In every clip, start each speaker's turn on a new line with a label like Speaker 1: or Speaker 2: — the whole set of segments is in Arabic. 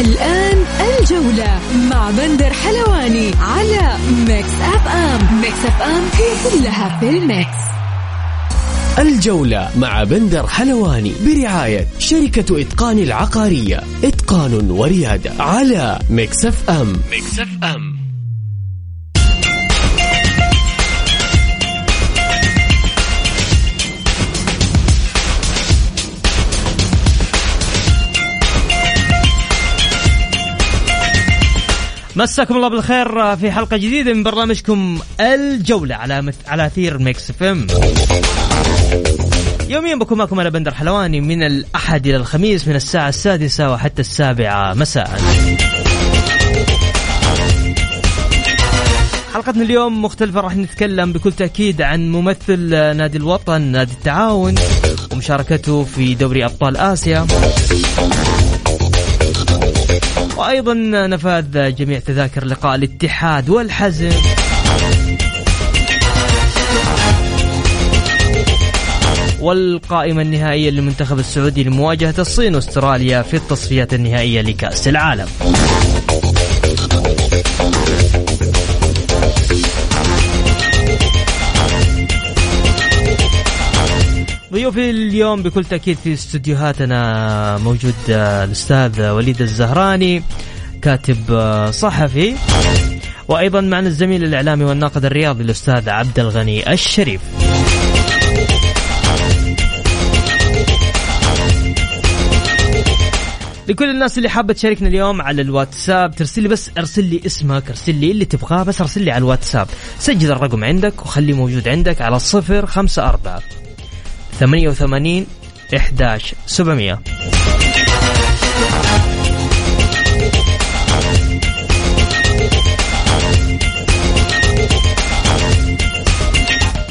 Speaker 1: الآن الجولة مع بندر حلواني على Mix FM Mix FM هي كلها في ال mix.
Speaker 2: الجولة مع بندر حلواني برعاية شركة إتقان العقارية. إتقان وريادة على Mix FM Mix FM
Speaker 3: مساكم الله بالخير في حلقة جديدة من برنامجكم الجولة على. على أثير ميكس فيم يوميا بكون معكم أنا بندر حلواني من الأحد إلى الخميس من الساعة السادسة وحتى السابعة مساء حلقتنا اليوم مختلفة راح نتكلم بكل تأكيد عن ممثل نادي الوطن نادي التعاون ومشاركته في دوري أبطال آسيا وأيضا نفاذ جميع تذاكر لقاء الاتحاد والحزم. والقائمة النهائية للمنتخب السعودي لمواجهة الصين وأستراليا في التصفيات النهائية لكأس العالم. ضيوفي اليوم بكل تأكيد في استديوهاتنا موجود الأستاذ وليد الزهراني كاتب صحفي وأيضا معنا الزميل الإعلامي والناقد الرياضي الأستاذ عبد الغني الشريف. لكل الناس اللي حابة تشاركنا اليوم على الواتساب ترسل لي بس ارسل لي اسمك ارسل لي اللي تبغاه بس ارسل لي على الواتساب. سجل الرقم عندك وخليه موجود عندك على صفر خمسة أربعة ثمانية وثمانين إحداش سبعمية.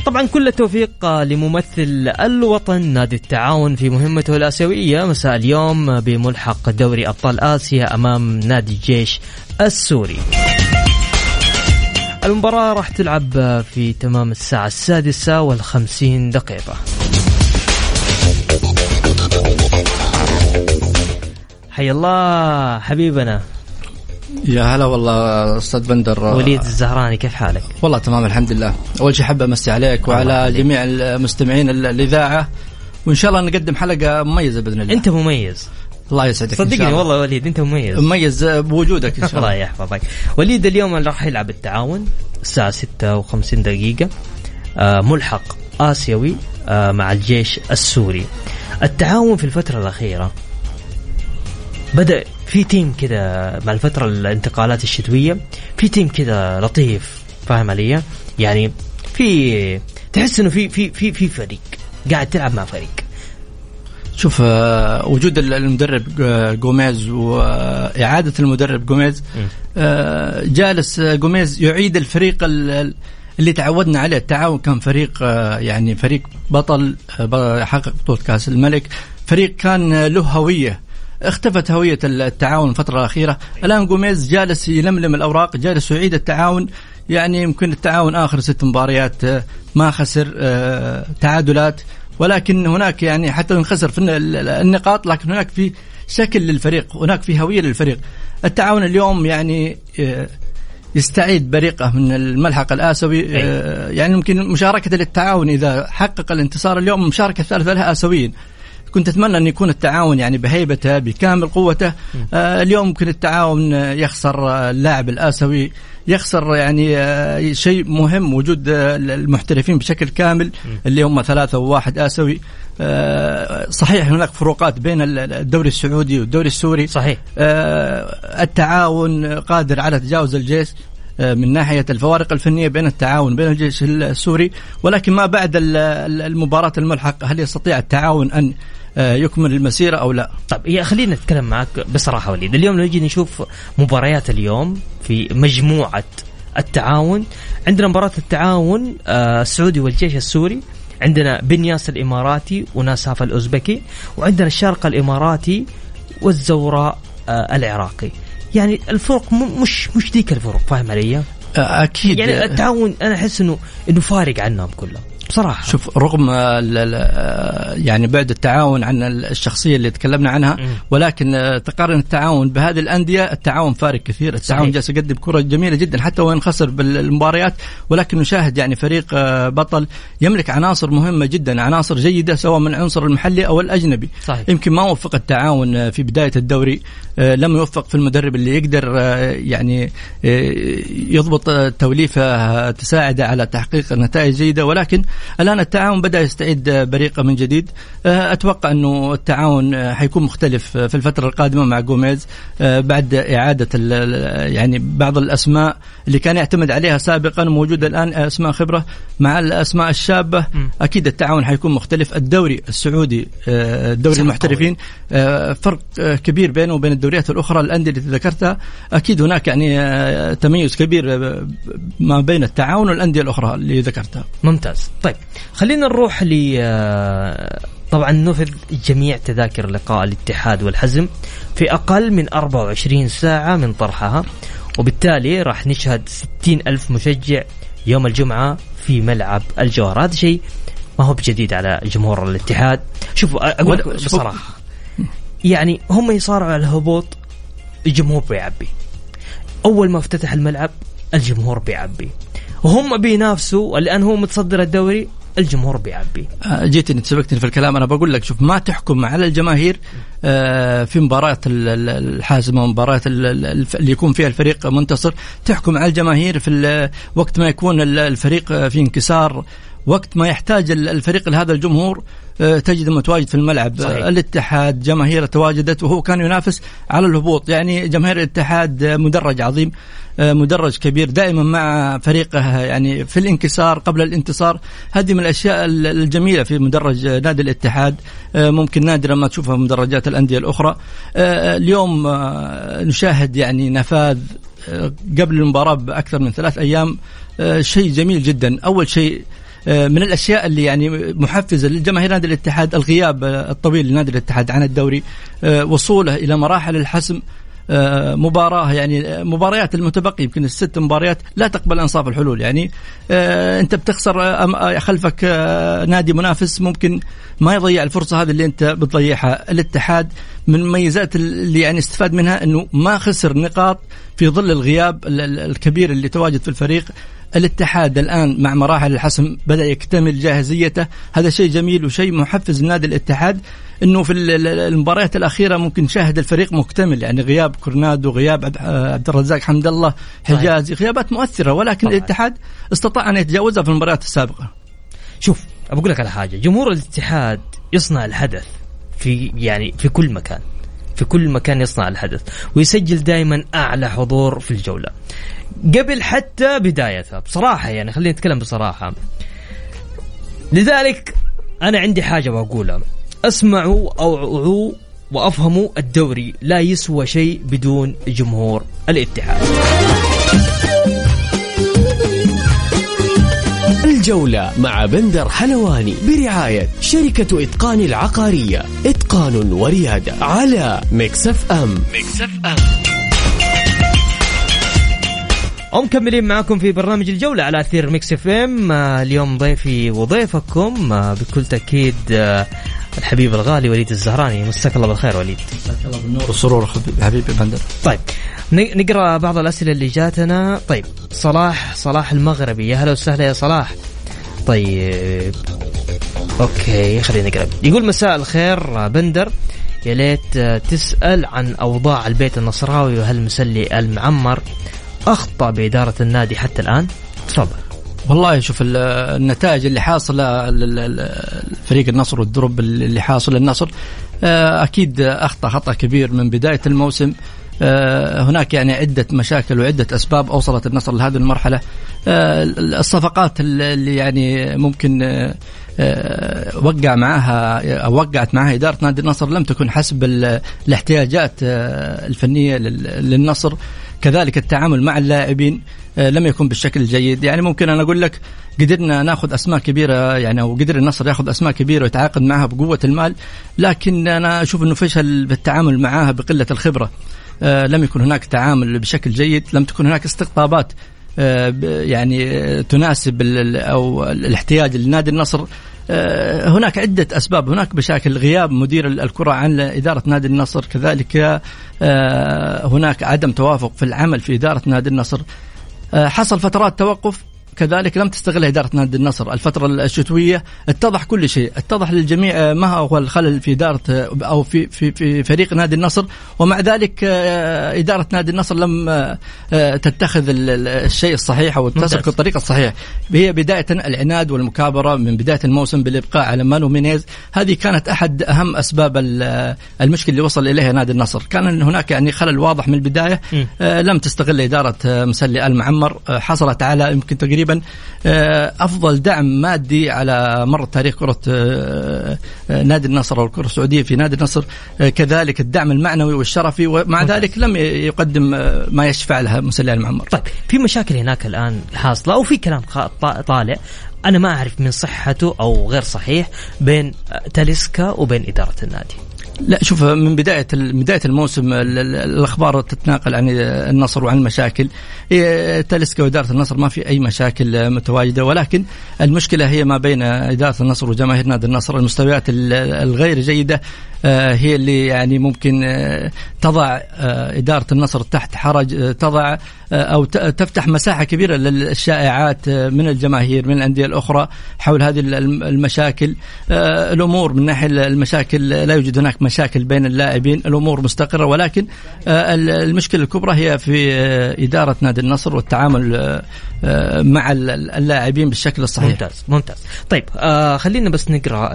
Speaker 3: طبعا كل التوفيق لممثل الوطن نادي التعاون في مهمته الآسيوية. مساء اليوم بملحق دوري أبطال آسيا أمام نادي الجيش السوري. المباراة راح تلعب في تمام الساعة السادسة والخمسين دقيقة. حي الله حبيبنا.
Speaker 4: يا هلا والله أستاذ بندر.
Speaker 3: وليد الزهراني كيف حالك؟
Speaker 4: والله تمام الحمد لله، أول شيء حابب أمسي عليك وعلى عليك. جميع المستمعين الإذاعة. وإن شاء الله نقدم حلقة مميزة بإذن الله.
Speaker 3: أنت مميز.
Speaker 4: الله يسعدك
Speaker 3: صدقني والله وليد أنت مميز.
Speaker 4: مميز بوجودك إن شاء الله.
Speaker 3: الله يحفظك. وليد اليوم راح يلعب التعاون الساعة 56 دقيقة آه ملحق آسيوي آه مع الجيش السوري. التعاون في الفترة الأخيرة بدأ في تيم كذا مع الفترة الانتقالات الشتوية في team كذا لطيف فاهم علي؟ يعني في تحس إنه في في في في فريق قاعد تلعب مع فريق.
Speaker 4: شوف آه، وجود المدرب آه، جوميز وإعادة المدرب جوميز آه، جالس جوميز يعيد الفريق اللي تعودنا عليه. التعاون كان فريق يعني فريق بطل حقق بطولة كأس الملك. فريق كان له هوية. اختفت هوية التعاون الفترة الأخيرة. الآن جوميز جالس يلملم الأوراق جالس يعيد التعاون. يعني يمكن التعاون آخر ست مباريات ما خسر تعادلات. ولكن هناك يعني حتى ان خسر في النقاط لكن هناك في شكل للفريق هناك في هوية للفريق. التعاون اليوم يعني يستعيد بريقه من الملحق الآسيوي. يعني يمكن مشاركة للتعاون إذا حقق الانتصار اليوم مشاركة ثالثة لها آسيويين. كنت أتمنى أن يكون التعاون يعني بهيبته بكامل قوته. آه اليوم ممكن التعاون يخسر اللاعب الآسيوي. يخسر يعني آه شيء مهم وجود آه المحترفين بشكل كامل. اللي هم ثلاثة وواحد آسيوي. آه صحيح هناك فروقات بين الدوري السعودي والدوري السوري.
Speaker 3: صحيح.
Speaker 4: آه التعاون قادر على تجاوز الجيش من ناحية الفوارق الفنية بين التعاون بين الجيش السوري. ولكن ما بعد المباراة الملحقة هل يستطيع التعاون أن آه، يكمل المسيره أو لا؟
Speaker 3: طيب يا خلينا نتكلم معك بصراحة وليد. اليوم لو نجي نشوف مباريات اليوم في مجموعة التعاون عندنا مباراة التعاون آه، السعودي والجيش السوري عندنا بنياس الإماراتي وناساف الأوزبكي وعندنا الشارقه الإماراتي والزوراء آه، العراقي. يعني الفرق مش مش ذيك الفرق فاهم علي؟
Speaker 4: آه، أكيد.
Speaker 3: يعني التعاون أنا أحس إنه إنه فارق عنهم كلهم. بصراحة
Speaker 4: شوف رغم يعني بعد التعاون عن الشخصية اللي تكلمنا عنها
Speaker 3: مم.
Speaker 4: ولكن آه، تقارن التعاون بهذه الأندية التعاون فارق كثير التعاون
Speaker 3: صحيح.
Speaker 4: جالس يقدم كرة جميلة جدا حتى وإن خسر بالمباريات ولكن نشاهد يعني فريق آه، بطل يملك عناصر مهمة جدا عناصر جيدة سواء من العنصر المحلي أو الأجنبي
Speaker 3: صحيح.
Speaker 4: يمكن ما وفق التعاون آه، في بداية الدوري لم يوفق في المدرب اللي يقدر يعني يضبط توليفة تساعده على تحقيق نتائج جيدة ولكن الآن التعاون بدأ يستعيد بريقه من جديد. آه، أتوقع أنه التعاون آه، حيكون مختلف آه، في الفترة القادمة مع جوميز. بعد إعادة يعني بعض الأسماء اللي كان يعتمد عليها سابقا وموجودة الآن أسماء خبرة مع الأسماء
Speaker 3: الشابة.
Speaker 4: أكيد التعاون حيكون مختلف. الدوري السعودي دوري المحترفين فرق كبير بينه وبين الدوريات الأخرى. الأندية اللي ذكرتها أكيد هناك يعني تميز كبير ما بين التعاون والأندية الأخرى اللي ذكرتها.
Speaker 3: ممتاز. طيب. خلينا نروح ل آه، طبعا نفذ جميع تذاكر لقاء الاتحاد والحزم في أقل من 24 ساعة من طرحها وبالتالي راح نشهد 60 ألف مشجع يوم الجمعة في ملعب الجوهر. هذا شيء ما هو بجديد على جمهور الاتحاد. شوف أقول بصراحة يعني هم يصارعوا على الهبوط الجمهور بيعبي. أول ما افتتح الملعب الجمهور بيعبي. وهم بينافسوا الآن هو متصدر الدوري الجمهور بيعبي.
Speaker 4: آه، جيتني تسبقتني في الكلام. أنا بقول لك شوف ما تحكم على الجماهير آه، في مباراة ال- ال- الحاسمة ومباراة اللي يكون فيها الفريق منتصر. تحكم على الجماهير في وقت ما يكون ال- الفريق آه، في انكسار. وقت ما يحتاج ال- الفريق لهذا الجمهور آه، تجده متواجد في الملعب.
Speaker 3: صحيح.
Speaker 4: آه، الاتحاد جماهيره تواجدت وهو كان ينافس على الهبوط. يعني جماهير الاتحاد آه، مدرج عظيم مدرج كبير. دائما مع فريقه يعني في الانكسار قبل الانتصار. هذه من الأشياء ال- الجميلة في مدرج نادي الاتحاد. ممكن نادرا ما تشوفها في مدرجات الأندية الأخرى. اليوم نشاهد يعني نفاذ قبل المباراة بأكثر من ثلاث أيام آه، شيء جميل جدا. أول شيء من الأشياء اللي يعني محفزة للجماهير نادي الاتحاد الغياب آه، الطويل لنادي الاتحاد عن الدوري آه، وصوله إلى مراحل الحسم آه، مباراة يعني آه، مباريات المتبقي يمكن الست مباريات لا تقبل أنصاف الحلول يعني. آه، أنت بتخسر آه، آه، خلفك آه، نادي منافس ممكن ما يضيع الفرصة هذه اللي أنت بتضيعها. الاتحاد من ميزات اللي يعني استفاد منها إنه ما خسر نقاط في ظل الغياب ال- ال- الكبير اللي تواجد في الفريق. الاتحاد الآن مع مراحل الحسم بدأ يكتمل جاهزيته. هذا شيء جميل وشيء محفز لنادي الاتحاد إنه في ال- ال- المباريات الأخيرة ممكن نشاهد الفريق مكتمل. يعني غياب كورنادو غياب عبد- آه، عبد الرزاق حمد الله حجازي غيابات مؤثرة. ولكن
Speaker 3: طبعاً.
Speaker 4: الاتحاد استطاع أن يتجاوزها في المباريات السابقة.
Speaker 3: شوف بقول لك على حاجة. جمهور الاتحاد يصنع الحدث في يعني في كل مكان. في كل مكان يصنع الحدث ويسجل دائما أعلى حضور في الجولة. قبل حتى بدايتها بصراحة يعني خلينا نتكلم بصراحة. لذلك أنا عندي حاجة بقولها. أسمعوا أو أوعوا وأفهموا الدوري لا يسوى شيء بدون جمهور الاتحاد.
Speaker 2: الجولة مع بندر حلواني برعاية شركة إتقان العقارية. إتقان وريادة على Mix FM Mix FM
Speaker 3: ومكملين معكم في برنامج الجولة على أثير Mix FM اليوم ضيفي وضيفكم آه، بكل تأكيد آه، الحبيب الغالي وليد الزهراني. مساك الله بالخير وليد.
Speaker 4: الله بالنور والسرور حبيبي- بندر.
Speaker 3: طيب نقرأ بعض الأسئلة اللي جاتنا. طيب صلاح صلاح المغربي. يا هلا وسهلا يا صلاح. طيب okay خلينا نقرأ. يقول مساء الخير بندر. يا ليت تسأل عن أوضاع البيت النصراوي وهل مسلي المعمر أخطأ بإدارة النادي حتى الآن؟ تفضل.
Speaker 4: والله شوف ال- النتائج اللي حاصلة فريق النصر وال drop اللي حاصل النصر آه، أكيد أخطأ خطأ كبير من بداية الموسم. آه، هناك يعني عدة مشاكل وعدة أسباب أوصلت النصر لهذه المرحلة. آه، الصفقات اللي يعني ممكن وقع معها أو وقعت معها إدارة نادي النصر لم تكن حسب الاحتياجات الفنية للنصر. كذلك التعامل مع اللاعبين لم يكن بالشكل الجيد. يعني ممكن أنا أقول لك قدرنا ناخذ أسماء كبيرة يعني أو قدر النصر ياخذ أسماء كبيرة ويتعاقد معها بقوة المال لكن أنا أشوف إنه فشل بالتعامل معها بقلة الخبرة. لم يكن هناك تعامل بشكل جيد لم تكن هناك استقطابات آه، يعني آه، تناسب أو الاحتياج لنادي النصر. آه، هناك عدة أسباب. هناك مشاكل. غياب مدير الكرة عن إدارة نادي النصر. كذلك هناك عدم توافق في العمل في إدارة نادي النصر. حصل فترات توقف. كذلك لم تستغل إدارة نادي النصر. الفترة الشتوية اتضح كل شيء. اتضح للجميع آه، ما هو الخلل في إدارة آه، أو في, في, في فريق نادي النصر. ومع ذلك آه، إدارة نادي النصر لم تتخذ الشيء الصحيح أو تسلك الطريق الصحيح هي بداية العناد والمكابرة من بداية الموسم بالإبقاء على مانو مينيز. هذه كانت أحد أهم أسباب المشكلة اللي وصل إليها نادي النصر. كان هناك يعني خلل واضح من البداية. لم تستغل إدارة مسلي المعمر. حصلت على يمكن تقريبا تقريبا آه، أفضل دعم مادي على مر تاريخ كرة آه، آه، نادي النصر أو الكرة السعودية في نادي النصر كذلك الدعم المعنوي والشرفي ومع ذلك لم يقدم ما يشفع لها مسلي المعمر.
Speaker 3: طيب في مشاكل هناك الآن حاصلة أو في كلام طالع أنا ما أعرف من صحته أو غير صحيح بين تاليسكا وبين إدارة النادي.
Speaker 4: لا شوف من بداية بداية الموسم الأخبار تتناقل عن النصر وعن المشاكل. تلسكا وإدارة النصر ما في أي مشاكل متواجدة ولكن المشكلة هي ما بين إدارة النصر وجماهير نادي النصر المستويات الغير جيدة. هي اللي يعني ممكن آه، تضع آه، إدارة النصر تحت حرج تضع أو تفتح مساحة كبيرة للشائعات من الجماهير من الأندية الأخرى حول هذه المشاكل. الأمور من ناحية المشاكل لا يوجد هناك مشاكل بين اللاعبين الأمور مستقرة ولكن المشكلة الكبرى هي في إدارة نادي النصر والتعامل مع اللاعبين بالشكل الصحيح.
Speaker 3: ممتاز ممتاز. طيب آه خلينا بس نقرأ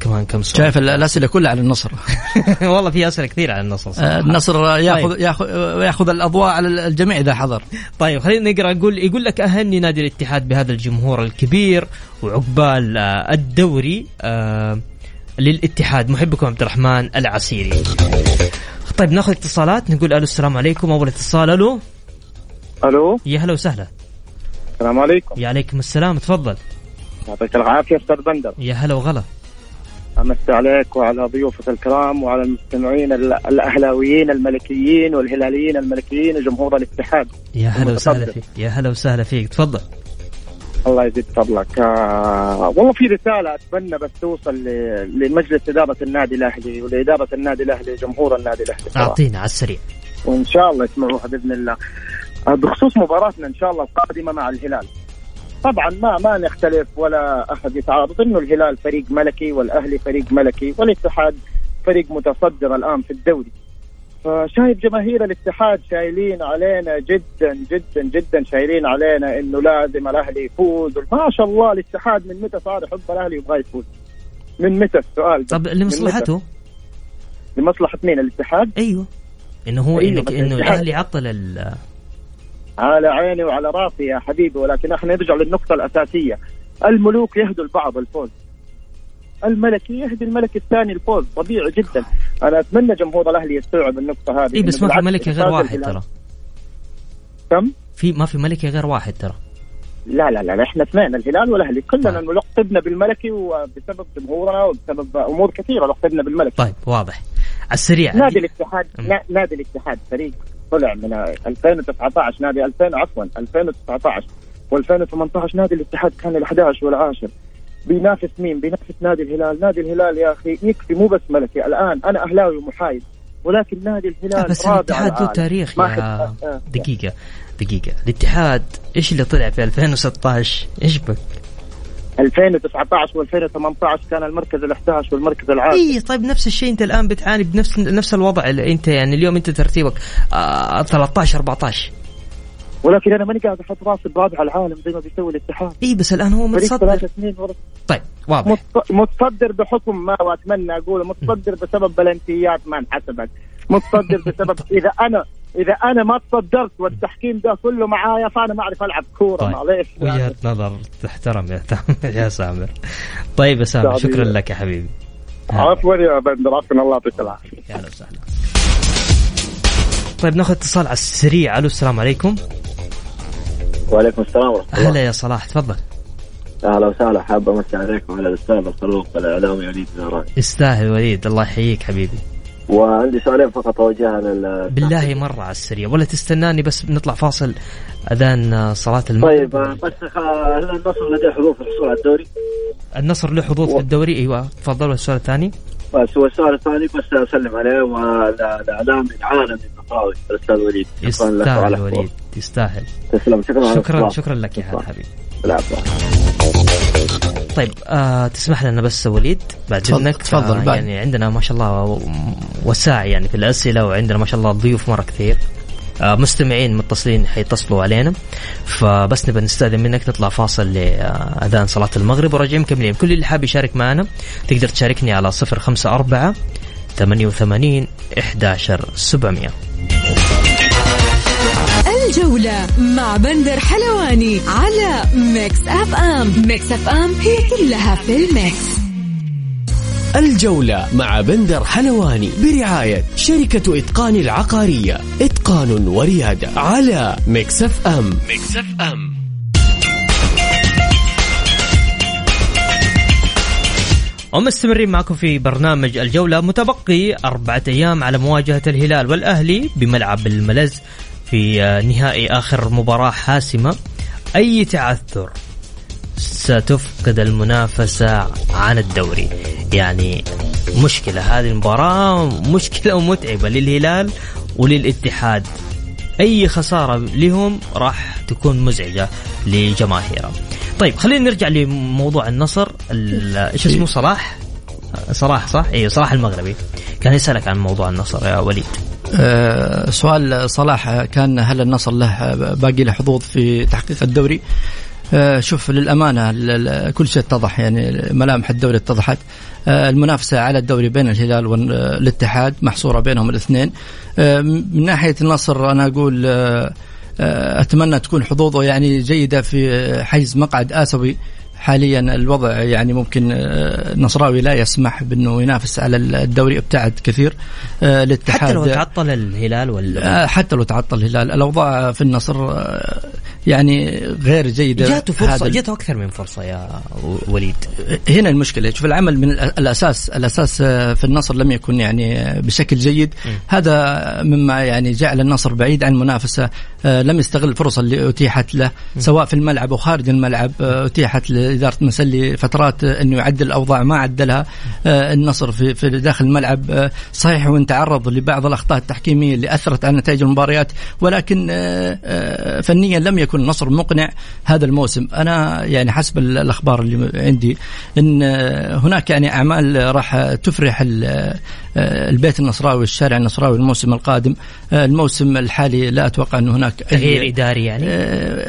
Speaker 3: كمان كم سؤال.
Speaker 4: شايف الأسئلة كلها على النصر.
Speaker 3: والله في أسئلة كثير على النصر
Speaker 4: آه النصر ياخذ طيب. ياخذ ياخذ الأضواء على الجميع إذا حضر.
Speaker 3: طيب خلينا نقرأ يقول يقول لك أهني نادي الاتحاد بهذا الجمهور الكبير وعقبال آه الدوري آه للاتحاد. محبكم عبد الرحمن العسيري. طيب ناخذ اتصالات نقول ألو السلام عليكم. أول اتصال ألو.
Speaker 5: ألو.
Speaker 3: يا هلا وسهلا.
Speaker 5: السلام عليكم.
Speaker 3: يا عليكم السلام تفضل.
Speaker 5: يعطيك العافية أستاذ بندر.
Speaker 3: يا هلا وغلا.
Speaker 5: أمسي عليك وعلى ضيوفك الكرام وعلى المستمعين الأهلاويين الملكيين والهلاليين الملكيين وجمهور الاتحاد.
Speaker 3: يا هلا وسهلا فيك. يا هلا وسهلا فيك. تفضل.
Speaker 5: الله يزيد فضلك. آه والله في رسالة أتمنى بس توصل لمجلس إدارة النادي الأهلي ولإدارة النادي الأهلي وجمهور النادي الأهلي.
Speaker 3: أعطينا على السريع.
Speaker 5: وإن شاء الله يسمعوها بإذن الله. آه بخصوص مباراتنا إن شاء الله القادمة مع الهلال. طبعا ما ما نختلف ولا أحد يتعارض إنه الهلال فريق ملكي والأهلي فريق ملكي والاتحاد فريق متصدر الآن في الدوري. فشايف جماهير الاتحاد شايلين علينا جدا جدا جدا شايلين علينا إنه لازم الأهلي يفوز. ما شاء الله الاتحاد من متى صار يحب الأهلي يبغى يفوز؟ من متى السؤال
Speaker 3: طب لمصلحته؟
Speaker 5: لمصلحة مين؟ الاتحاد؟
Speaker 3: أيوه. إنه هو أيوة إنك إنه الأهلي عطل ال
Speaker 5: على عيني وعلى راسي يا حبيبي ولكن إحنا نرجع للنقطة الأساسية. الملوك يهدوا البعض الفوز. الملكي يهدي الملك الثاني الفوز طبيعي جدا. أنا أتمنى جمهور الأهلي يستوعب النقطة هذه.
Speaker 3: اي بس ما في ملكي غير واحد ترى.
Speaker 5: كم؟
Speaker 3: في ما في ملكي غير واحد ترى.
Speaker 5: لا لا لا إحنا اثنين الهلال والأهلي. كلنا طيب. لقبنا بالملكي وبسبب جمهورنا وبسبب أمور كثيرة لقبنا بالملكي
Speaker 3: طيب واضح. على السريع.
Speaker 5: نادي الاتحاد نادي الاتحاد فريق. طلع من 2019 نادي 2000 عفوا 2019 و2018 نادي الاتحاد كان ال11 والعاشر بينافس مين؟ بينافس نادي الهلال، نادي الهلال يا أخي يكفي مو بس ملكي. الآن أنا أهلاوي ومحايد ولكن نادي الهلال
Speaker 3: بس الاتحاد له تاريخ يا دقيقة دقيقة. الاتحاد إيش اللي طلع في 2016 إيش بك؟
Speaker 5: 2019 و2018 كان المركز ال11 والمركز العاشر.
Speaker 3: إي طيب نفس الشيء أنت الآن بتعاني بنفس نفس الوضع اللي أنت يعني اليوم أنت ترتيبك آه 13 14
Speaker 5: ولكن أنا ماني قاعد أحط راسي برابع العالم زي ما بيسوي الاتحاد.
Speaker 3: إي بس الآن هو متصدر. طيب واضح.
Speaker 5: متصدر بحكم ما وأتمنى أقول متصدر بسبب بلنتيات ما انحسبت. متصدر بسبب إذا أنا إذا أنا ما تصدرت والتحكيم ده كله معايا فأنا ما أعرف ألعب كورة.
Speaker 3: طيب.
Speaker 5: معليش.
Speaker 3: وجهة نظر تحترم يا يا سامر. طيب يا سامر. شكرا لك يا حبيبي.
Speaker 5: عفوا يا بندر عفوا الله يعطيك العافية.
Speaker 3: يا أهلا وسهلا. طيب ناخذ اتصال على السريع. ألو السلام عليكم.
Speaker 6: وعليكم السلام ورحمة الله.
Speaker 3: هلا يا صلاح تفضل.
Speaker 6: أهلا وسهلا حاب أمسي عليكم وعلى الأستاذ الخلوق الإعلامي وليد زهراني
Speaker 3: يستاهل وليد الله يحييك حبيبي.
Speaker 6: وعندي سؤالين فقط أوجهها لل
Speaker 3: بالله مرة على السريع. ولا تستناني بس بنطلع فاصل أذان صلاة المغرب.
Speaker 6: طيب آه، بس خ- هل النصر لديه حظوظ في الحصول على الدوري؟
Speaker 3: النصر له حظوظ في الدوري؟ أيوه. تفضل والسؤال الثاني؟
Speaker 6: بس هو السؤال الثاني بس أسلم عليه والاعلامي العالمي النصراوي الأستاذ وليد. شكرا لك
Speaker 3: يستاهل وليد. تستاهل
Speaker 6: تسلم. شكرا على
Speaker 3: شكرا. شكرا لك يا هلا. حبيبي.
Speaker 6: العفو.
Speaker 3: طيب آه تسمح لنا بس وليد بعد
Speaker 4: تفضل-
Speaker 3: إذنك
Speaker 4: تفضل
Speaker 3: آه
Speaker 4: بعد.
Speaker 3: يعني عندنا ما شاء الله وساع يعني في الأسئلة وعندنا ما شاء الله ضيوف مرة كثير. آه مستمعين متصلين حيتصلوا علينا. فبس نبى نستأذن منك نطلع فاصل لأذان صلاة المغرب وراجعين مكملين. كل اللي حاب يشارك معنا تقدر تشاركني على 054 88 11 700
Speaker 1: الجولة مع بندر حلواني على Mix FM Mix FM هي كلها في ال mix.
Speaker 2: الجولة مع بندر حلواني برعاية شركة إتقان العقارية. إتقان وريادة على Mix FM Mix FM
Speaker 3: ومستمرين معكم في برنامج الجولة متبقي أربعة أيام على مواجهة الهلال والأهلي بملعب الملز. في آه، نهائي آخر مباراة حاسمة أي تعثر ستفقد المنافسة عن الدوري يعني مشكلة هذه المباراة مشكلة ومتعبة للهلال وللاتحاد أي خسارة لهم راح تكون مزعجة لجماهيره. طيب خلينا نرجع لموضوع النصر ال- إيش اسمه صلاح؟ صلاح صح؟ أيوه صلاح المغربي. كان يسألك عن موضوع النصر يا وليد.
Speaker 4: آه، سؤال صلاح كان هل النصر له باقي له حظوظ في تحقيق الدوري؟ آه، شوف للأمانة كل شيء اتضح يعني ملامح الدوري اتضحت. آه، المنافسة على الدوري بين الهلال والاتحاد محصورة بينهم الاثنين. من ناحية النصر أنا أقول أتمنى تكون حظوظه يعني جيدة في حيز مقعد اسيوي حاليا الوضع يعني ممكن آه، النصراوي لا يسمح بأنه ينافس على الدوري ابتعد كثير آه، الاتحاد
Speaker 3: حتى لو تعطل الهلال ولا
Speaker 4: آه، حتى لو تعطل الهلال الأوضاع في النصر آه، يعني غير جيدة.
Speaker 3: جاته
Speaker 4: فرصة
Speaker 3: جاته أكثر من فرصة يا وليد.
Speaker 4: هنا المشكلة شوف العمل من الأساس الأساس آه، في النصر لم يكن يعني آه، بشكل جيد. هذا مما يعني جعل النصر بعيد عن المنافسه آه، لم يستغل الفرص اللي أتيحت له سواء في الملعب أو خارج الملعب آه، أتيحت لاداره مسلي فترات انه يعدل الأوضاع ما عدلها آه، النصر في في داخل الملعب. آه، صحيح وان تعرض لبعض الأخطاء التحكيمية اللي أثرت على نتائج المباريات ولكن آه، فنيا لم يكن النصر مقنع هذا الموسم. أنا يعني حسب ال- الأخبار اللي عندي إن هناك يعني أعمال راح تفرح ال- البيت النصراوي الشارع النصراوي الموسم القادم. الموسم الحالي لا أتوقع أن هناك
Speaker 3: تغيير إداري يعني؟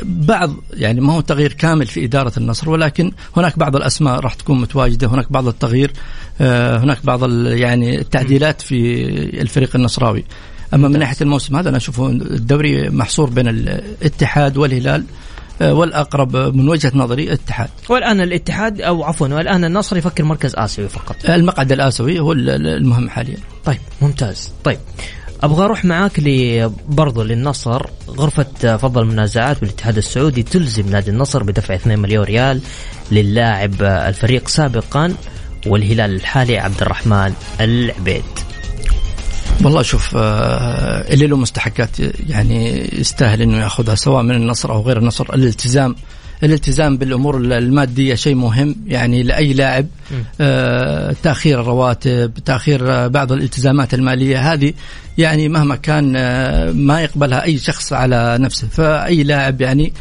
Speaker 4: بعض يعني ما هو تغيير كامل في إدارة النصر ولكن هناك بعض الأسماء راح تكون متواجدة هناك بعض التغيير آه، هناك بعض يعني التعديلات في الفريق النصراوي. أما من ناحية الموسم هذا أنا أشوفه الدوري محصور بين الاتحاد والهلال آه، والأقرب من وجهة نظري الاتحاد.
Speaker 3: والآن الاتحاد أو عفوا والآن النصر يفكر مركز آسيوي فقط.
Speaker 4: المقعد الآسيوي هو ال- ال- المهم حاليا.
Speaker 3: طيب ممتاز. طيب أبغى أروح معاك ل للنصر. غرفة فضل المنازعات بالاتحاد السعودي تلزم نادي النصر بدفع 2 مليون ريال للاعب الفريق سابقا والهلال الحالي عبد الرحمن العبيد.
Speaker 4: والله شوف آه، اللي له مستحقات يعني يستاهل إنه ياخذها سواء من النصر أو غير النصر. الالتزام الالتزام بالأمور المادية شيء مهم. يعني لأي لاعب آه، تأخير الرواتب تأخير آه، بعض الالتزامات المالية هذه يعني مهما كان آه، ما يقبلها أي شخص على نفسه. فأي لاعب يعني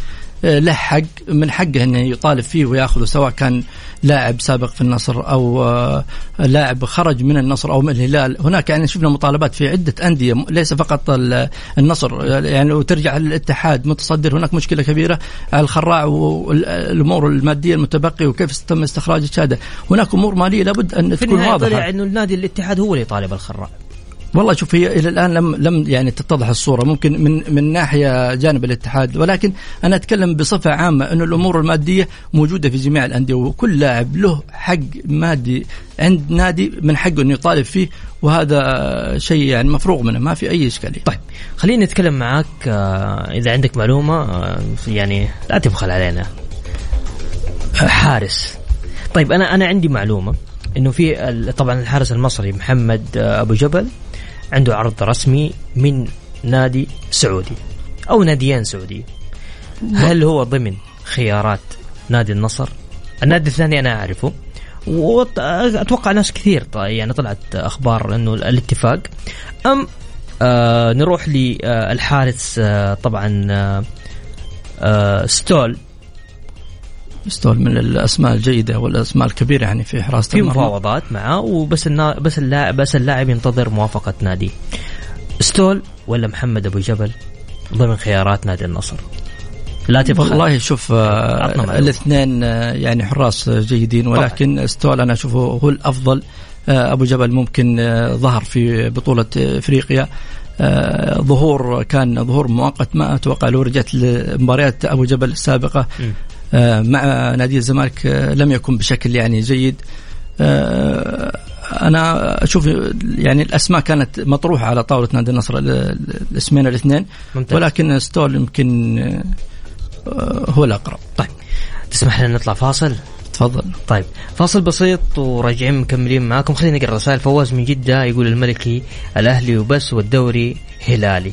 Speaker 4: له حق من حقه إنه يطالب فيه ويأخذه سواء كان لاعب سابق في النصر أو آه، لاعب خرج من النصر أو من الهلال. هناك يعني شفنا مطالبات في عدة أندية ليس فقط ال- النصر. يعني لو ترجع الاتحاد متصدر هناك مشكلة كبيرة على الخراع والأمور المادية المتبقية وكيف تم استخراج الشهادة. هناك أمور مالية لابد أن
Speaker 3: في
Speaker 4: تكون
Speaker 3: النهاية طلع
Speaker 4: واضحة.
Speaker 3: إنه النادي الاتحاد هو اللي يطالب الخراع.
Speaker 4: والله شوف هي إلى الآن لم لم يعني تتضح الصورة ممكن من من ناحية جانب الاتحاد ولكن أنا أتكلم بصفة عامة إنه الأمور المادية موجودة في جميع الأندية وكل لاعب له حق مادي عند نادي من حقه إنه يطالب فيه وهذا شيء يعني مفروغ منه ما في أي إشكالية.
Speaker 3: طيب خليني نتكلم معاك آه، إذا عندك معلومة آه، يعني لا تبخل علينا. حارس طيب أنا أنا عندي معلومة إنه في طبعا الحارس المصري محمد آه، أبو جبل عنده عرض رسمي من نادي سعودي أو ناديين سعودي هل هو ضمن خيارات نادي النصر؟ النادي الثاني أنا أعرفه. واتوقع ناس كثير يعني طلعت أخبار إنه الاتفاق. أم آه نروح للحارس آه طبعا آه آه ستول.
Speaker 4: ستول من الأسماء الجيدة والأسماء الكبيرة يعني في حراسة
Speaker 3: في مفاوضات معه وبس النا... بس اللاعب بس اللاعب ينتظر موافقة نادي. ستول ولا محمد أبو جبل؟ ضمن خيارات نادي النصر.
Speaker 4: لا تبغى والله شوف آه الاثنين آه يعني حراس جيدين ولكن طبعا. ستول أنا أشوفه هو الأفضل. آه أبو جبل ممكن ظهر في بطولة إفريقيا. آه ظهور كان ظهور مؤقت ما أتوقع لو رجعت لمباريات أبو جبل السابقة. مع نادي الزمالك آه لم يكن بشكل يعني جيد. آه أنا أشوف يعني الأسماء كانت مطروحة على طاولة نادي النصر الاسمين الاثنين ممتاز. ولكن ستول يمكن آه، هو الأقرب.
Speaker 3: طيب. تسمح لنا نطلع فاصل؟
Speaker 4: تفضل.
Speaker 3: طيب. فاصل بسيط وراجعين مكملين معاكم. خلينا نقرأ رسائل. فواز من جدة يقول الملكي الأهلي وبس والدوري هلالي.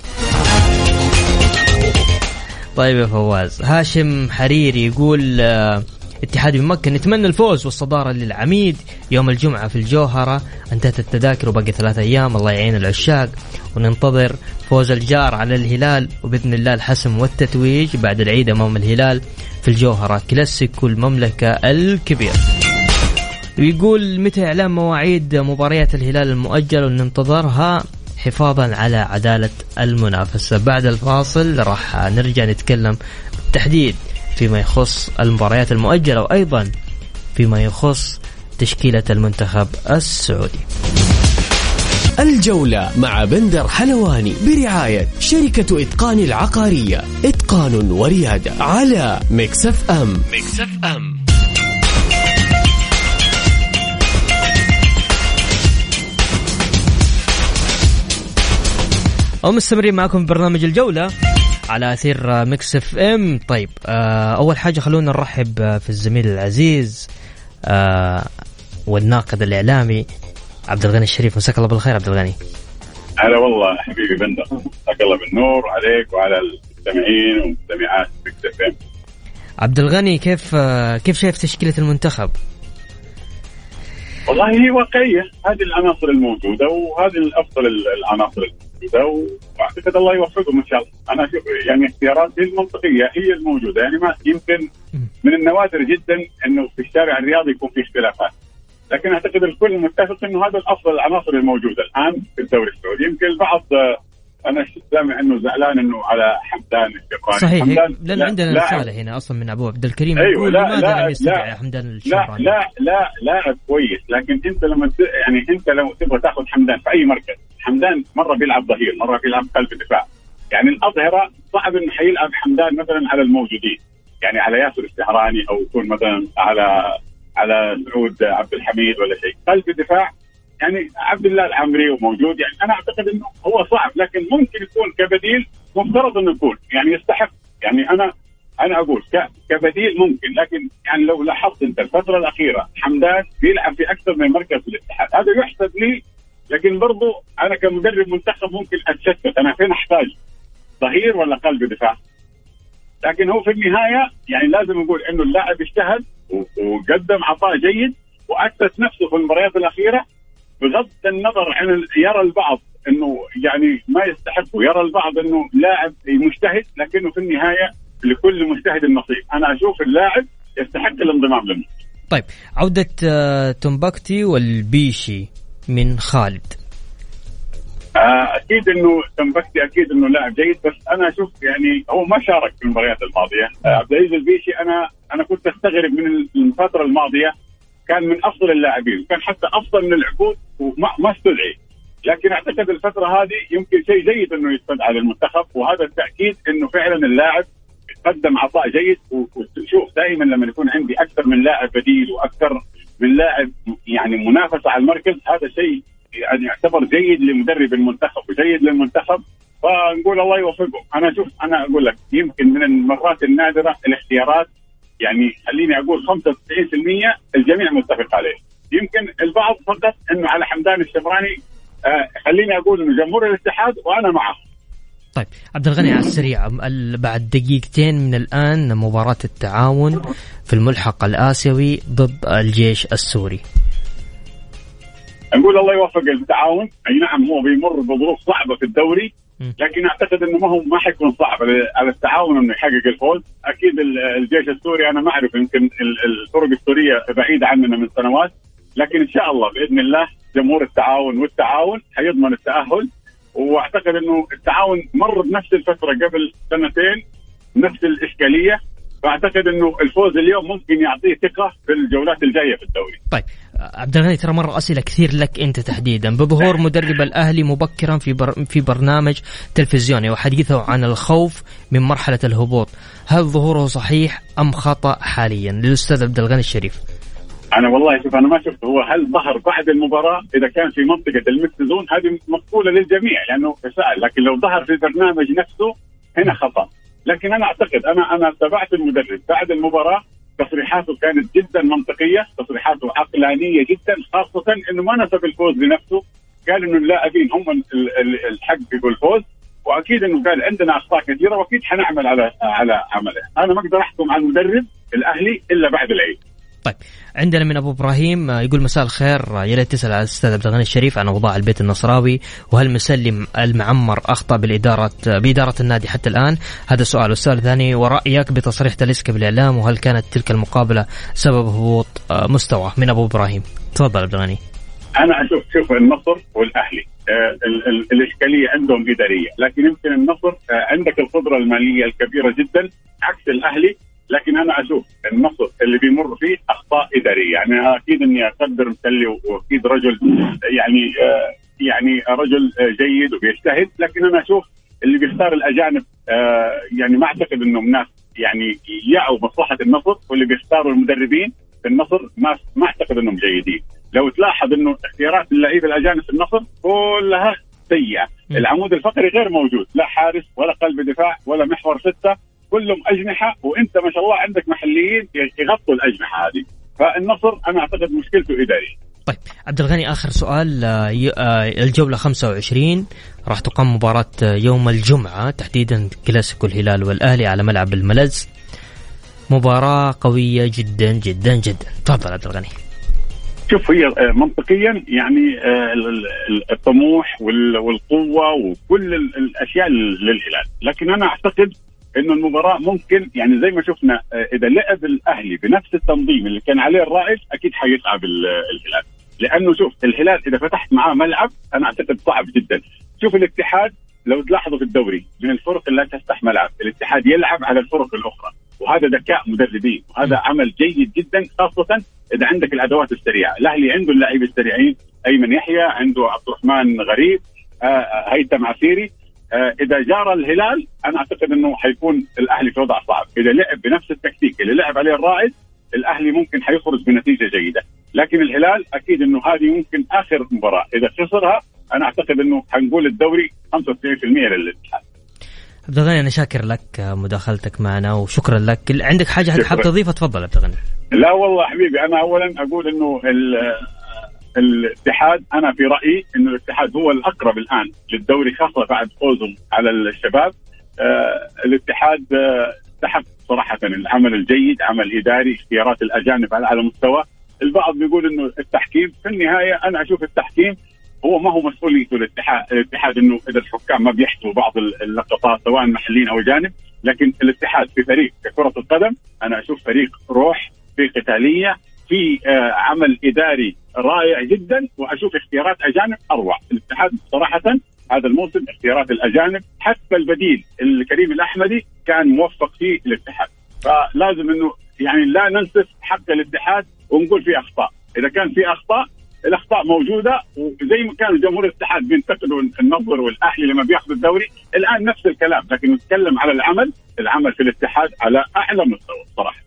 Speaker 3: طيب يا فواز. هاشم حريري يقول آه اتحاد بمكة نتمنى الفوز والصدارة للعميد يوم الجمعة في الجوهرة. أنتهت التذاكر وباقي ثلاثة أيام. الله يعين العشاق. وننتظر فوز الجار على الهلال. وبإذن الله الحسم والتتويج بعد العيد أمام الهلال في الجوهرة. كلاسيكو المملكة الكبير. ويقول متى إعلان مواعيد مباريات الهلال المؤجلة وننتظرها. حفاظا على عدالة المنافسة. بعد الفاصل راح نرجع نتكلم بالتحديد فيما يخص المباريات المؤجلة وأيضا فيما يخص تشكيلة المنتخب السعودي.
Speaker 2: الجولة مع بندر حلواني برعاية شركة إتقان العقارية. إتقان وريادة على Mix FM. Mix FM.
Speaker 3: ومستمرين معكم في برنامج الجولة على أثير Mix FM. طيب آه أول حاجة خلونا نرحب في الزميل العزيز آه والناقد الإعلامي عبد الغني الشريف. مساك الله بالخير عبد الغني.
Speaker 7: هلا والله حبيبي بندر. مساك الله بالنور عليك وعلى المستمعين والمستمعات Mix FM.
Speaker 3: عبد الغني كيف آه كيف شايف تشكيلة المنتخب؟
Speaker 7: والله هي واقعية. هذه العناصر الموجودة وهذه الأفضل العناصر الموجوده وأعتقد الله يوفقهم إن شاء الله. أنا أشوف يعني اختيارات هي المنطقية هي الموجودة. يعني ما يمكن من النوادر جدا إنه في الشارع الرياضي يكون في اختلافات. لكن أعتقد الكل متفق إنه هذا الأفضل العناصر الموجودة الآن في الدوري السعودي. يمكن البعض أنا سامع إنه زعلان إنه على حمدان الشقراني
Speaker 3: صحيح حمدان لأن عندنا رسالة هنا أصلا من أبو عبد الكريم
Speaker 7: أيوة لا لماذا لا
Speaker 3: لم يستدعي حمدان الشقراني
Speaker 7: لا لا لا لاعب كويس. لكن أنت لما يعني أنت لو تبغى تأخذ حمدان في أي مركز حمدان مرة بيلعب ظهير مرة بيلعب قلب دفاع يعني الأظهرة صعب إنه حيلعب حمدان مثلا على الموجودين. يعني على ياسر السهراني أو يكون مثلا على على سعود عبد الحميد ولا شيء. قلب دفاع يعني عبد الله العمري وموجود. يعني أنا أعتقد إنه هو صعب لكن ممكن يكون كبديل مفترض إنه يكون. يعني يستحق. يعني أنا أنا أقول كبديل ممكن لكن يعني لو لاحظت أنت الفترة الأخيرة حمدان بيلعب في أكثر من مركز في الاتحاد. هذا يحسب لي لكن برضو أنا كمدرب منتخب ممكن أتشتت. أنا فين أحتاج؟ ظهير ولا قلب دفاع؟ لكن هو في النهاية يعني لازم نقول إنه اللاعب اجتهد وقدم عطاء جيد وأسس نفسه في المباريات الأخيرة بغض النظر عن يرى البعض إنه يعني ما يستحق ويرى البعض إنه لاعب مجتهد لكنه في النهاية لكل مجتهد نصيب أنا أشوف اللاعب يستحق الانضمام لنا.
Speaker 3: طيب عودة آه، تومباكتي والبيشي. من خالد.
Speaker 7: آه، أكيد إنه تنبكتي أكيد إنه لاعب جيد بس أنا أشوف يعني هو ما شارك في المباريات الماضية. آه، عبد العزيز البيشي أنا أنا كنت أستغرب من الفترة الماضية كان من أفضل اللاعبين كان حتى أفضل من العقود وما ما استدعي. لكن أعتقد الفترة هذه يمكن شيء جيد إنه يستدعى للمنتخب وهذا التأكيد إنه فعلا اللاعب قدم عطاء جيد. وشوف دائما لما يكون عندي أكثر من لاعب بديل وأكثر من لاعب يعني منافسه على المركز هذا شيء يعني يعتبر جيد لمدرب المنتخب وجيد للمنتخب فنقول الله يوفقهم أنا أشوف أنا أقول لك يمكن من المرات النادرة الاختيارات يعني خليني أقول 95% الجميع متفق عليه. يمكن البعض فقط إنه على حمدان الشمراني آه خليني أقول إنه جمهور الاتحاد وأنا معه.
Speaker 3: طيب عبد الغني على السريع بعد دقيقتين من الآن مباراة التعاون في الملحق الآسيوي ضد الجيش السوري.
Speaker 7: نقول الله يوفق التعاون أي نعم هو بيمر بظروف صعبة في الدوري لكن أعتقد إنه ما هو ما حيكون صعب على التعاون إنه يحقق الفوز. أكيد الجيش السوري أنا ما أعرف يمكن الفرق السورية بعيده عننا من سنوات لكن إن شاء الله بإذن الله جمهور التعاون والتعاون حيضمن التأهل. واعتقد انه التعاون مر بنفس الفترة قبل سنتين نفس الإشكالية فأعتقد انه الفوز اليوم ممكن يعطيه ثقة في الجولات الجاية في الدوري.
Speaker 3: طيب عبد الغني ترى مره أسئلة كثير لك أنت تحديدا بظهور مدرب الأهلي مبكرا في بر في برنامج تلفزيوني وحديثه عن الخوف من مرحلة الهبوط، هل ظهوره صحيح أم خطأ حاليا للأستاذ عبد الغني الشريف؟
Speaker 7: أنا والله شوف أنا ما شفت هو هل ظهر بعد المباراة؟ إذا كان في منطقة ال mixed zone هذه مقبوله للجميع لأنه تساءل لكن لو ظهر في البرنامج نفسه هنا خطأ. لكن أنا أعتقد أنا أنا تابعت المدرب. بعد المباراة تصريحاته كانت جدا منطقية، تصريحاته عقلانية جدا خاصة إنه ما نسب الفوز لنفسه، قال إنه اللاعبين هم الحق الفوز وأكيد إنه قال عندنا أخطاء كثيرة وأكيد حنعمل على على عمله، أنا ما أقدر أحكم على المدرب الأهلي إلا بعد العيد.
Speaker 3: طيب عندنا من أبو إبراهيم آه، يقول مساء الخير آه، يا ريت تسأل على الأستاذ عبد الغني الشريف عن اوضاع البيت النصراوي وهل مسلم المعمر أخطأ بالإدارة آه، بإدارة النادي حتى الآن؟ هذا سؤال والسؤال الثاني ورأيك بتصريح تاليسكا بالإعلام وهل كانت تلك المقابلة سبب هبوط مستوى من أبو إبراهيم؟ تفضل عبد الغني.
Speaker 7: أنا أشوف شوف النصر والأهلي الإشكالية عندهم إدارية، لكن يمكن النصر عندك القدرة المالية الكبيرة جدا عكس الأهلي لكن أنا أشوف النصر اللي بيمر فيه أخطاء إدارية. يعني أكيد إني أقدر مسلي وأكيد رجل يعني آه، يعني رجل جيد وبيجتهد لكن أنا أشوف اللي بيختار الأجانب آه، يعني ما أعتقد انهم ناس يعني يعوا مصلحة النصر واللي بيختاروا المدربين في النصر ما ما أعتقد إنهم جيدين. لو تلاحظ إنه اختيارات اللعيبة الأجانب في النصر كلها سيئة. العمود الفقري غير موجود لا حارس ولا قلب دفاع ولا محور ستة. كلهم أجنحة وأنت ما شاء الله عندك محليين يغطوا الأجنحة هذه. فالنصر أنا أعتقد مشكلته اداريه
Speaker 3: طيب عبد الغني آخر سؤال آه، آه، الجولة 25 راح تقام مباراة آه، يوم الجمعة تحديدا كلاسيكو الهلال والأهلي على ملعب الملز. مباراة قوية جدا جدا جدا. تفضل عبد الغني.
Speaker 7: شوف هي منطقيا يعني الطموح والقوة وكل الأشياء للهلال. لكن أنا أعتقد إنه المباراة ممكن يعني زي ما شفنا آه، إذا لعب الأهلي بنفس التنظيم اللي كان عليه الرائد أكيد حيتعب الهلال. لأنه شوف الهلال إذا فتحت معاه ملعب أنا أعتقد صعب جدا. شوف الاتحاد لو تلاحظوا في الدوري من الفرق اللي لا تفتح ملعب الاتحاد يلعب على الفرق الأخرى. وهذا ذكاء مدربين وهذا عمل جيد جدا خاصة إذا عندك الأدوات السريعة. الأهلي عنده اللاعبين السريعين أيمن يحيى عنده عبد الرحمن غريب آه، آه، هيثم عسيري. إذا جار الهلال أنا أعتقد إنه حيكون الأهلي في وضع صعب، إذا لعب بنفس التكتيك اللي لعب عليه الرائد الأهلي ممكن حيخرج بنتيجة جيدة، لكن الهلال أكيد إنه هذه ممكن آخر مباراة، إذا خسرها أنا أعتقد إنه حنقول الدوري 95% للاتحاد.
Speaker 3: عبد الغني أنا شاكر لك مداخلتك معنا وشكرا لك، عندك حاجة حاب تضيفها تفضل عبد الغني.
Speaker 7: لا والله حبيبي أنا اولا أقول إنه الاتحاد أنا في رأيي إنه الاتحاد هو الأقرب الآن للدوري خاصة بعد فوزهم على الشباب. آه الاتحاد آه سحب صراحة العمل الجيد عمل إداري اختيارات الأجانب على أعلى مستوى. البعض بيقول إنه التحكيم في النهاية أنا أشوف التحكيم هو ما هو مسؤوليته الاتحاد الاتحاد إنه إذا الحكام ما بيحسبوا بعض اللقطات سواء محليين أو أجانب لكن الاتحاد في فريق ككره القدم أنا أشوف فريق روح في قتالية في آه، عمل إداري رائع جدا وأشوف اختيارات أجانب أروع. الاتحاد صراحة هذا الموسم اختيارات الأجانب حتى البديل الكريم الأحمدي كان موفق فيه الاتحاد. فلازم إنه يعني لا ننسف حق الاتحاد ونقول في أخطاء. إذا كان في أخطاء الأخطاء موجودة وزي ما كان جمهور الاتحاد بينتقدوا النصر والأهلي لما بياخذوا الدوري الآن نفس الكلام لكن نتكلم على العمل. العمل في الاتحاد على أعلى مستوى صراحة.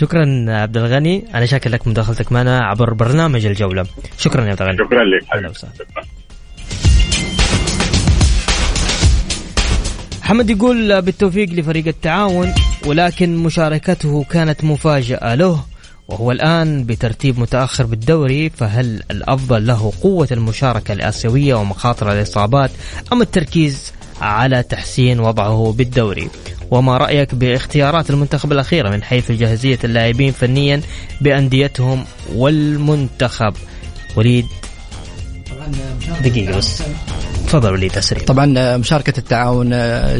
Speaker 3: شكرا عبد الغني. أنا شاكر لك مداخلتك معنا عبر برنامج الجولة. شكرا يا عبد الغني.
Speaker 7: شكرا لك.
Speaker 3: أهلا وسهلا. محمد يقول بالتوفيق لفريق التعاون ولكن مشاركته كانت مفاجأة له وهو الآن بترتيب متأخر بالدوري فهل الأفضل له قوة المشاركة الآسيوية ومخاطر الإصابات أم التركيز على تحسين وضعه بالدوري. وما رأيك باختيارات المنتخب الأخيرة من حيث جاهزية اللاعبين فنيا بأنديتهم والمنتخب؟ وليد دقيقة بس. تفضل وليد تسري
Speaker 4: طبعا مشاركة التعاون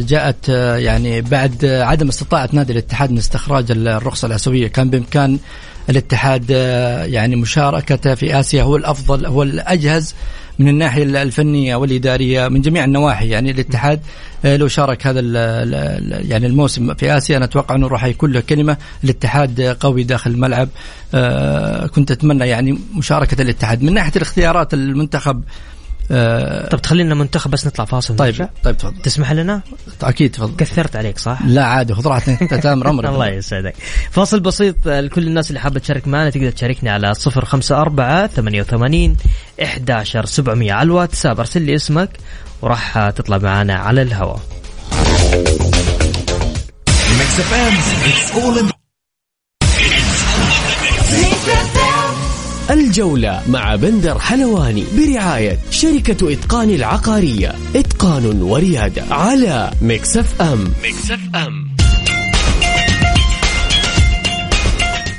Speaker 4: جاءت يعني بعد عدم استطاعة نادي الاتحاد من استخراج الرخصة الآسيوية كان بإمكان الاتحاد يعني مشاركته في آسيا هو الأفضل هو الأجهز من الناحية الفنية والإدارية من جميع النواحي. يعني الاتحاد آه، لو شارك هذا يعني الموسم في آسيا أنا أتوقع أنه راح يكون له كلمة. الاتحاد قوي داخل الملعب. آه، كنت أتمنى يعني مشاركة الاتحاد. من ناحية الاختيارات المنتخب
Speaker 3: آه طب تخلينا منتخب بس نطلع فاصل
Speaker 4: طيب نرجع. طيب تفضل
Speaker 3: تسمح لنا؟
Speaker 4: أكيد تفضل
Speaker 3: كثرت عليك صح؟
Speaker 4: لا عادي خذ راحتك أنت تامر أمرك
Speaker 3: الله يسعدك فاصل بسيط لكل الناس اللي حابة تشارك معنا تقدر تشاركني على 054 88 11 700 على الواتساب أرسل لي اسمك وراح تطلع معنا على الهواء
Speaker 2: الجولة مع بندر حلواني برعاية شركة إتقان العقارية. إتقان وريادة على Mix FM. Mix FM.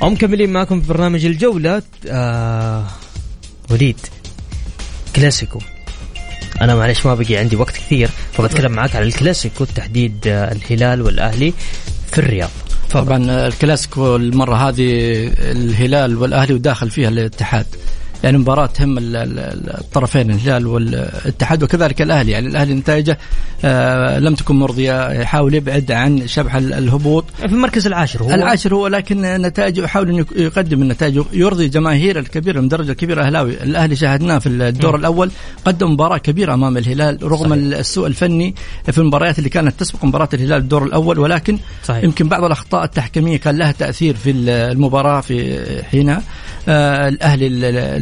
Speaker 3: ومكملين معكم في برنامج الجولة. آه وليد كلاسيكو. أنا معلش ما بقي عندي وقت كثير فبتكلم معك على الكلاسيكو تحديد الهلال والأهلي في الرياض.
Speaker 4: طبعا الكلاسيكو المرة هذه الهلال والأهلي وداخل فيها الاتحاد. يعني مباراة تهم الطرفين الهلال والاتحاد وكذلك الأهلي يعني الأهلي نتائجه آه، لم تكن مرضية يحاول يبعد عن شبح الهبوط
Speaker 3: في المركز العاشر هو
Speaker 4: العاشر هو لكن نتائجه يحاول أن يقدم النتائج يرضي جماهير الكبيرة من درجة كبيرة أهلاوي الأهلي شاهدناه في الدور م. الأول قدم مباراة كبيرة أمام الهلال رغم صحيح. السوء الفني في المباريات اللي كانت تسبق مباراة الهلال الدور الأول ولكن صحيح. يمكن بعض الأخطاء التحكيمية كان لها تأثير في المباراة في حينها الأهلي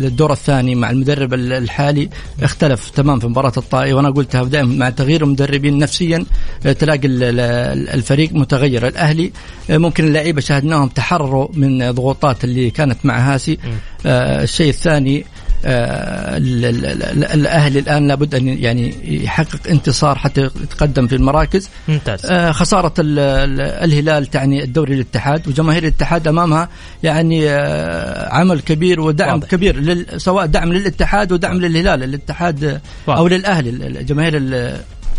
Speaker 4: الدور الثاني مع المدرب الحالي اختلف تمام في مباراة الطائي وأنا قلتها دائما مع تغيير المدربين نفسيا آه، تلاقي الفريق متغير. الأهلي آه، ممكن اللعيبة شاهدناهم تحرروا من ضغوطات اللي كانت مع هاسي. آه، الشيء الثاني آه، الاهلي الآن لابد أن يعني يحقق انتصار حتى يتقدم في المراكز
Speaker 3: ممتاز
Speaker 4: آه، خسارة الهلال تعني الدوري للاتحاد وجماهير الاتحاد أمامها يعني آه، عمل كبير ودعم واضح. كبير سواء دعم للاتحاد ودعم للهلال الاتحاد واضح. أو للأهلي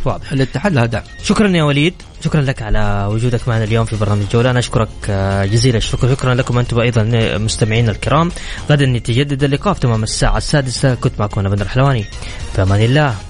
Speaker 3: واضح.
Speaker 4: الاتحاد لها دعم
Speaker 3: شكرا يا وليد. شكرا لك على وجودك معنا اليوم في برنامج جولة. أنا أشكرك آه، جزيل الشكر. شكرا لكم أنتم أيضا مستمعينا الكرام. غدا يتجدد اللقاء في تمام الساعة السادسة. كنت معكم أنا بندر حلواني في أمان الله.